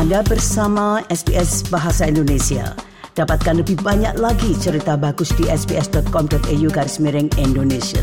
Anda bersama SBS Bahasa Indonesia. Dapatkan lebih banyak lagi cerita bagus di sbs.com.au garis miring Indonesia.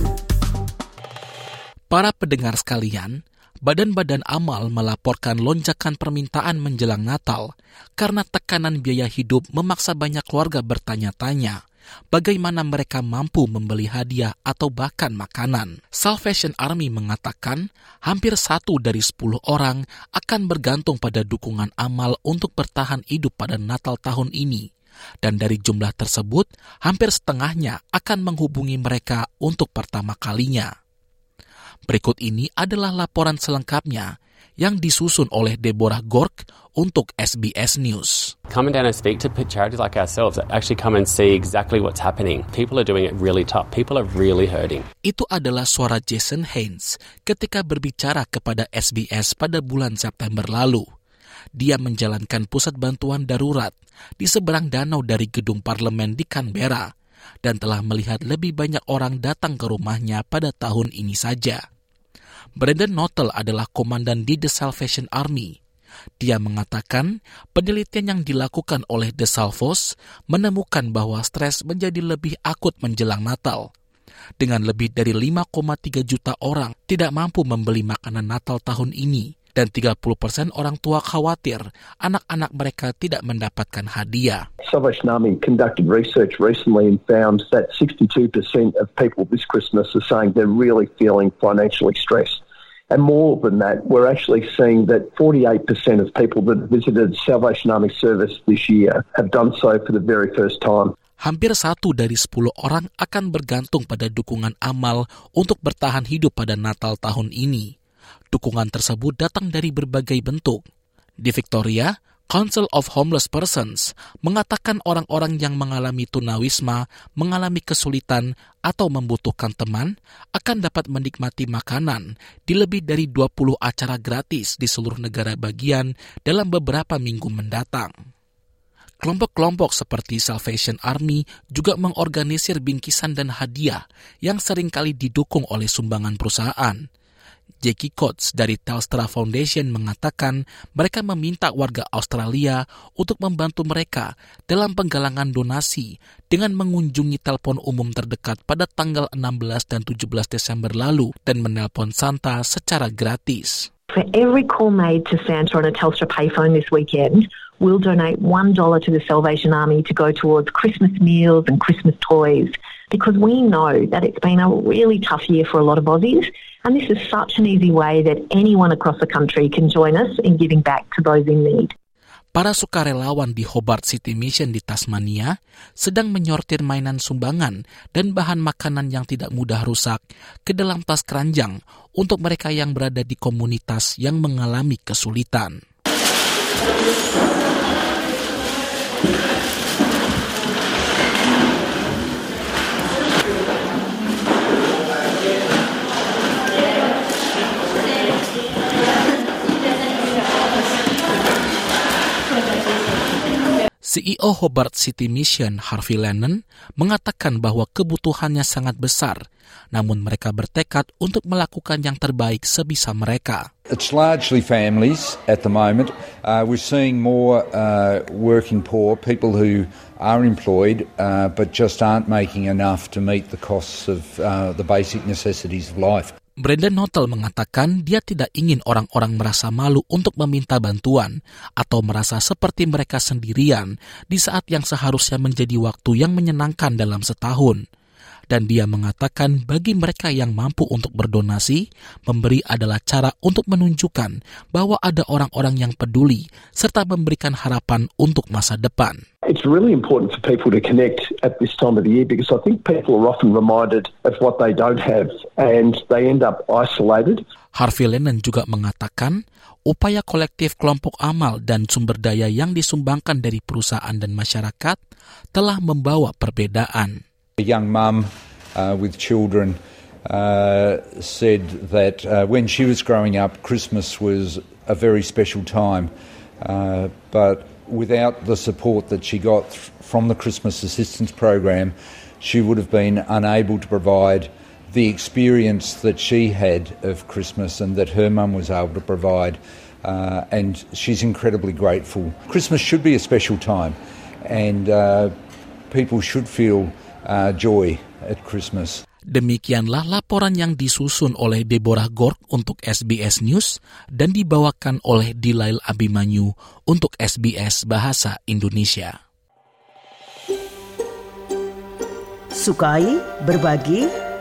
Para pendengar sekalian, badan-badan amal melaporkan lonjakan permintaan menjelang Natal karena tekanan biaya hidup memaksa banyak keluarga bertanya-tanya bagaimana mereka mampu membeli hadiah atau bahkan makanan. Salvation Army mengatakan hampir satu dari sepuluh orang akan bergantung pada dukungan amal untuk bertahan hidup pada Natal tahun ini. Dan dari jumlah tersebut, hampir setengahnya akan menghubungi mereka untuk pertama kalinya. Berikut ini adalah laporan selengkapnya yang disusun oleh Deborah Gork untuk SBS News. Come down and speak to charities like ourselves that actually come and see exactly what's happening. People are doing it really tough. People are really hurting. Itu adalah suara Jason Haynes ketika berbicara kepada SBS pada bulan September lalu. Dia menjalankan pusat bantuan darurat di seberang danau dari gedung parlemen di Canberra dan telah melihat lebih banyak orang datang ke rumahnya pada tahun ini saja. Brandon Notel adalah komandan di The Salvation Army. Dia mengatakan penelitian yang dilakukan oleh The Salvos menemukan bahwa stres menjadi lebih akut menjelang Natal. Dengan lebih dari 5,3 juta orang tidak mampu membeli makanan Natal tahun ini dan 30 persen orang tua khawatir anak-anak mereka tidak mendapatkan hadiah. Salvation Army conducted research recently and found that 62% of people this Christmas are saying they're really feeling financially stressed. And more than that, we're actually seeing that 48% of people that visited Salvation Army service this year have done so for the very first time. Hampir satu dari sepuluh orang akan bergantung pada dukungan amal untuk bertahan hidup pada Natal tahun ini. Dukungan tersebut datang dari berbagai bentuk. Di Victoria, Council of Homeless Persons mengatakan orang-orang yang mengalami tunawisma, mengalami kesulitan, atau membutuhkan teman akan dapat menikmati makanan di lebih dari 20 acara gratis di seluruh negara bagian dalam beberapa minggu mendatang. Kelompok-kelompok seperti Salvation Army juga mengorganisir bingkisan dan hadiah yang sering kali didukung oleh sumbangan perusahaan – Jackie Coates dari Telstra Foundation mengatakan mereka meminta warga Australia untuk membantu mereka dalam penggalangan donasi dengan mengunjungi telepon umum terdekat pada tanggal 16 dan 17 Desember lalu dan menelpon Santa secara gratis. For every call made to Santa on a Telstra payphone this weekend, we'll donate $1 to the Salvation Army to go towards Christmas meals and Christmas toys because we know that it's been a really tough year for a lot of Aussies And this is such an easy way that anyone across the country can join us in giving back to those in need. Para sukarelawan di Hobart City Mission di Tasmania sedang menyortir mainan sumbangan dan bahan makanan yang tidak mudah rusak ke dalam tas keranjang untuk mereka yang berada di komunitas yang mengalami kesulitan. CEO Hobart City Mission Harvey Lennon mengatakan bahwa kebutuhannya sangat besar, namun mereka bertekad untuk melakukan yang terbaik sebisa mereka. It's largely families at the moment. Uh, we're seeing more uh, working poor, people who are employed uh, but just aren't making enough to meet the costs of uh, the basic necessities of life. Brandon Hotel mengatakan dia tidak ingin orang-orang merasa malu untuk meminta bantuan atau merasa seperti mereka sendirian di saat yang seharusnya menjadi waktu yang menyenangkan dalam setahun dan dia mengatakan bagi mereka yang mampu untuk berdonasi, memberi adalah cara untuk menunjukkan bahwa ada orang-orang yang peduli serta memberikan harapan untuk masa depan. It's really important for people to connect at this time of the year because I think people are often reminded of what they don't have and they end up isolated. Harvey Lennon juga mengatakan upaya kolektif kelompok amal dan sumber daya yang disumbangkan dari perusahaan dan masyarakat telah membawa perbedaan. A young mum uh, with children uh, said that uh, when she was growing up, Christmas was a very special time. Uh, but without the support that she got from the Christmas Assistance Program, she would have been unable to provide the experience that she had of Christmas and that her mum was able to provide. uh, and she's incredibly grateful. Christmas should be a special time, and uh, people should feel uh, joy at Christmas. Demikianlah laporan yang disusun oleh Deborah Gork untuk SBS News dan dibawakan oleh Dilail Abimanyu untuk SBS Bahasa Indonesia. Sukai, berbagi,